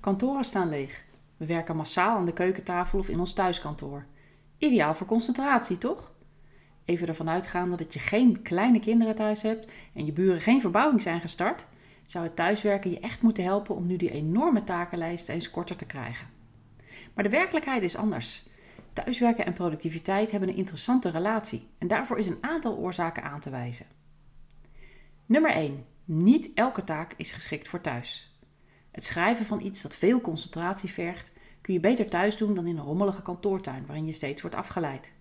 Kantoren staan leeg. We werken massaal aan de keukentafel of in ons thuiskantoor. Ideaal voor concentratie, toch? Even ervan uitgaande dat je geen kleine kinderen thuis hebt en je buren geen verbouwing zijn gestart, zou het thuiswerken je echt moeten helpen om nu die enorme takenlijst eens korter te krijgen. Maar de werkelijkheid is anders. Thuiswerken en productiviteit hebben een interessante relatie en daarvoor is een aantal oorzaken aan te wijzen. Nummer 1. Niet elke taak is geschikt voor thuis. Het schrijven van iets dat veel concentratie vergt, kun je beter thuis doen dan in een rommelige kantoortuin waarin je steeds wordt afgeleid.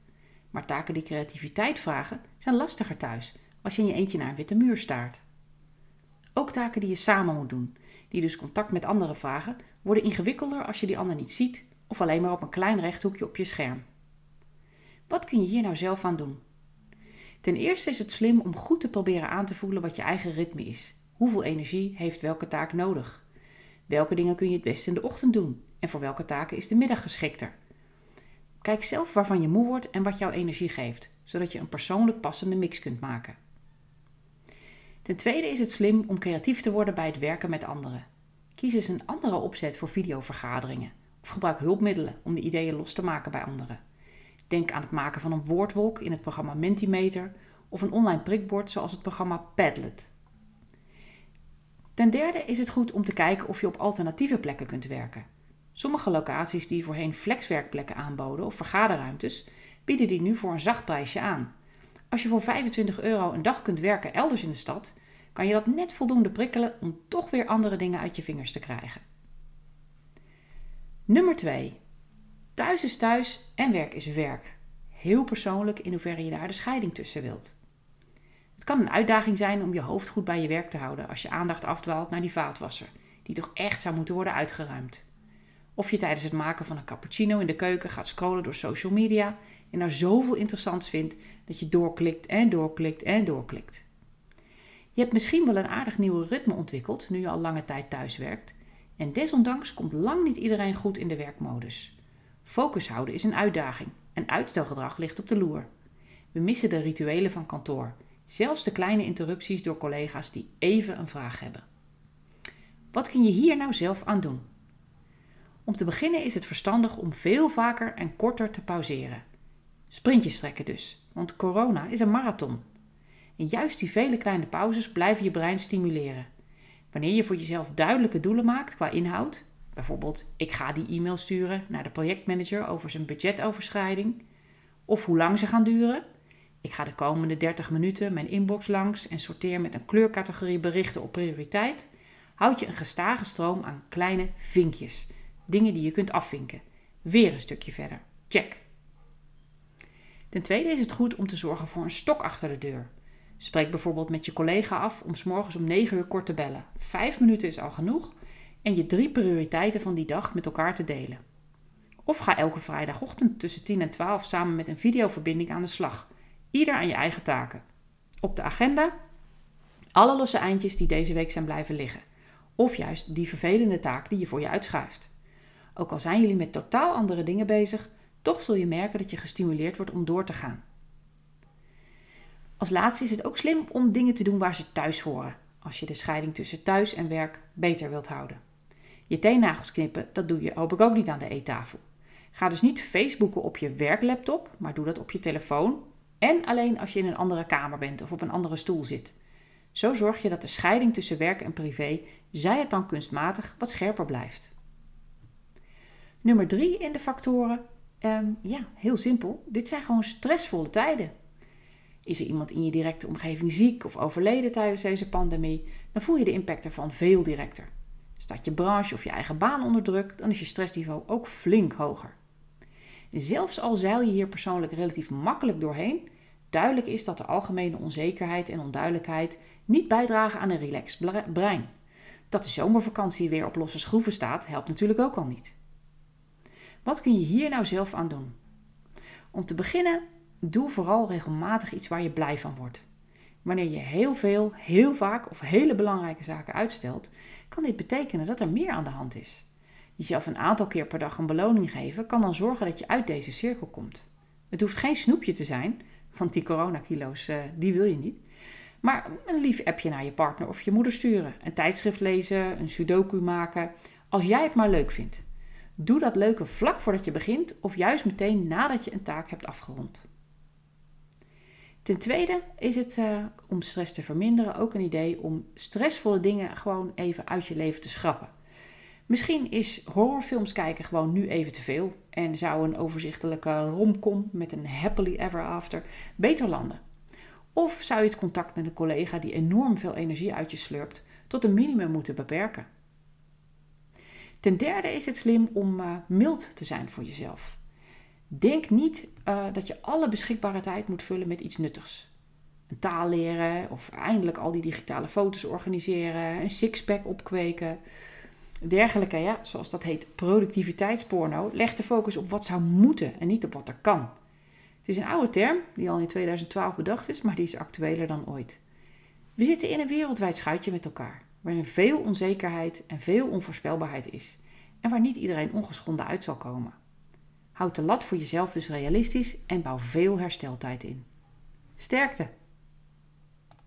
Maar taken die creativiteit vragen, zijn lastiger thuis als je in je eentje naar een witte muur staart. Ook taken die je samen moet doen, die dus contact met anderen vragen, worden ingewikkelder als je die ander niet ziet of alleen maar op een klein rechthoekje op je scherm. Wat kun je hier nou zelf aan doen? Ten eerste is het slim om goed te proberen aan te voelen wat je eigen ritme is. Hoeveel energie heeft welke taak nodig? Welke dingen kun je het beste in de ochtend doen? En voor welke taken is de middag geschikter? Kijk zelf waarvan je moe wordt en wat jouw energie geeft, zodat je een persoonlijk passende mix kunt maken. Ten tweede is het slim om creatief te worden bij het werken met anderen. Kies eens een andere opzet voor videovergaderingen of gebruik hulpmiddelen om de ideeën los te maken bij anderen. Denk aan het maken van een woordwolk in het programma Mentimeter of een online prikbord zoals het programma Padlet. Ten derde is het goed om te kijken of je op alternatieve plekken kunt werken. Sommige locaties die voorheen flexwerkplekken aanboden of vergaderruimtes, bieden die nu voor een zacht prijsje aan. Als je voor 25 euro een dag kunt werken elders in de stad, kan je dat net voldoende prikkelen om toch weer andere dingen uit je vingers te krijgen. Nummer 2. Thuis is thuis en werk is werk. Heel persoonlijk in hoeverre je daar de scheiding tussen wilt. Het kan een uitdaging zijn om je hoofd goed bij je werk te houden als je aandacht afdwaalt naar die vaatwasser, die toch echt zou moeten worden uitgeruimd. Of je tijdens het maken van een cappuccino in de keuken gaat scrollen door social media en daar zoveel interessants vindt dat je doorklikt en doorklikt en doorklikt. Je hebt misschien wel een aardig nieuwe ritme ontwikkeld nu je al lange tijd thuis werkt. En desondanks komt lang niet iedereen goed in de werkmodus. Focus houden is een uitdaging en uitstelgedrag ligt op de loer. We missen de rituelen van kantoor, zelfs de kleine interrupties door collega's die even een vraag hebben. Wat kun je hier nou zelf aan doen? Om te beginnen is het verstandig om veel vaker en korter te pauzeren. Sprintjes trekken dus, want corona is een marathon. En juist die vele kleine pauzes blijven je brein stimuleren. Wanneer je voor jezelf duidelijke doelen maakt qua inhoud, bijvoorbeeld ik ga die e-mail sturen naar de projectmanager over zijn budgetoverschrijding, of hoe lang ze gaan duren. Ik ga de komende 30 minuten mijn inbox langs en sorteer met een kleurcategorie berichten op prioriteit. Houd je een gestage stroom aan kleine vinkjes, dingen die je kunt afvinken. Weer een stukje verder. Check. Ten tweede is het goed om te zorgen voor een stok achter de deur. Spreek bijvoorbeeld met je collega af om s morgens om 9 uur kort te bellen. Vijf minuten is al genoeg en je drie prioriteiten van die dag met elkaar te delen. Of ga elke vrijdagochtend tussen 10 en 12 samen met een videoverbinding aan de slag. Ieder aan je eigen taken. Op de agenda alle losse eindjes die deze week zijn blijven liggen. Of juist die vervelende taak die je voor je uitschuift. Ook al zijn jullie met totaal andere dingen bezig, toch zul je merken dat je gestimuleerd wordt om door te gaan. Als laatste is het ook slim om dingen te doen waar ze thuis horen, als je de scheiding tussen thuis en werk beter wilt houden. Je teennagels knippen, dat doe je hoop ik ook niet aan de eettafel. Ga dus niet Facebooken op je werklaptop, maar doe dat op je telefoon en alleen als je in een andere kamer bent of op een andere stoel zit. Zo zorg je dat de scheiding tussen werk en privé, zij het dan kunstmatig, wat scherper blijft. Nummer drie in de factoren. Um, ja, heel simpel. Dit zijn gewoon stressvolle tijden. Is er iemand in je directe omgeving ziek of overleden tijdens deze pandemie, dan voel je de impact ervan veel directer. Staat je branche of je eigen baan onder druk, dan is je stressniveau ook flink hoger. Zelfs al zeil je hier persoonlijk relatief makkelijk doorheen, duidelijk is dat de algemene onzekerheid en onduidelijkheid niet bijdragen aan een relaxed brein. Dat de zomervakantie weer op losse schroeven staat, helpt natuurlijk ook al niet. Wat kun je hier nou zelf aan doen? Om te beginnen, doe vooral regelmatig iets waar je blij van wordt. Wanneer je heel veel, heel vaak of hele belangrijke zaken uitstelt, kan dit betekenen dat er meer aan de hand is. Jezelf een aantal keer per dag een beloning geven kan dan zorgen dat je uit deze cirkel komt. Het hoeft geen snoepje te zijn, want die coronakilo's, uh, die wil je niet. Maar een lief appje naar je partner of je moeder sturen, een tijdschrift lezen, een sudoku maken, Als jij het maar leuk vindt. Doe dat leuke vlak voordat je begint of juist meteen nadat je een taak hebt afgerond. Ten tweede is het uh, om stress te verminderen ook een idee om stressvolle dingen gewoon even uit je leven te schrappen. Misschien is horrorfilms kijken gewoon nu even te veel en zou een overzichtelijke romcom met een happily ever after beter landen. Of zou je het contact met een collega die enorm veel energie uit je slurpt tot een minimum moeten beperken. Ten derde is het slim om uh, mild te zijn voor jezelf. Denk niet uh, dat je alle beschikbare tijd moet vullen met iets nuttigs. Een taal leren of eindelijk al die digitale foto's organiseren, een sixpack opkweken. Dergelijke, ja, zoals dat heet, productiviteitsporno, legt de focus op wat zou moeten en niet op wat er kan. Het is een oude term die al in 2012 bedacht is, maar die is actueler dan ooit. We zitten in een wereldwijd schuitje met elkaar, waarin veel onzekerheid en veel onvoorspelbaarheid is en waar niet iedereen ongeschonden uit zal komen. Houd de lat voor jezelf dus realistisch en bouw veel hersteltijd in. Sterkte!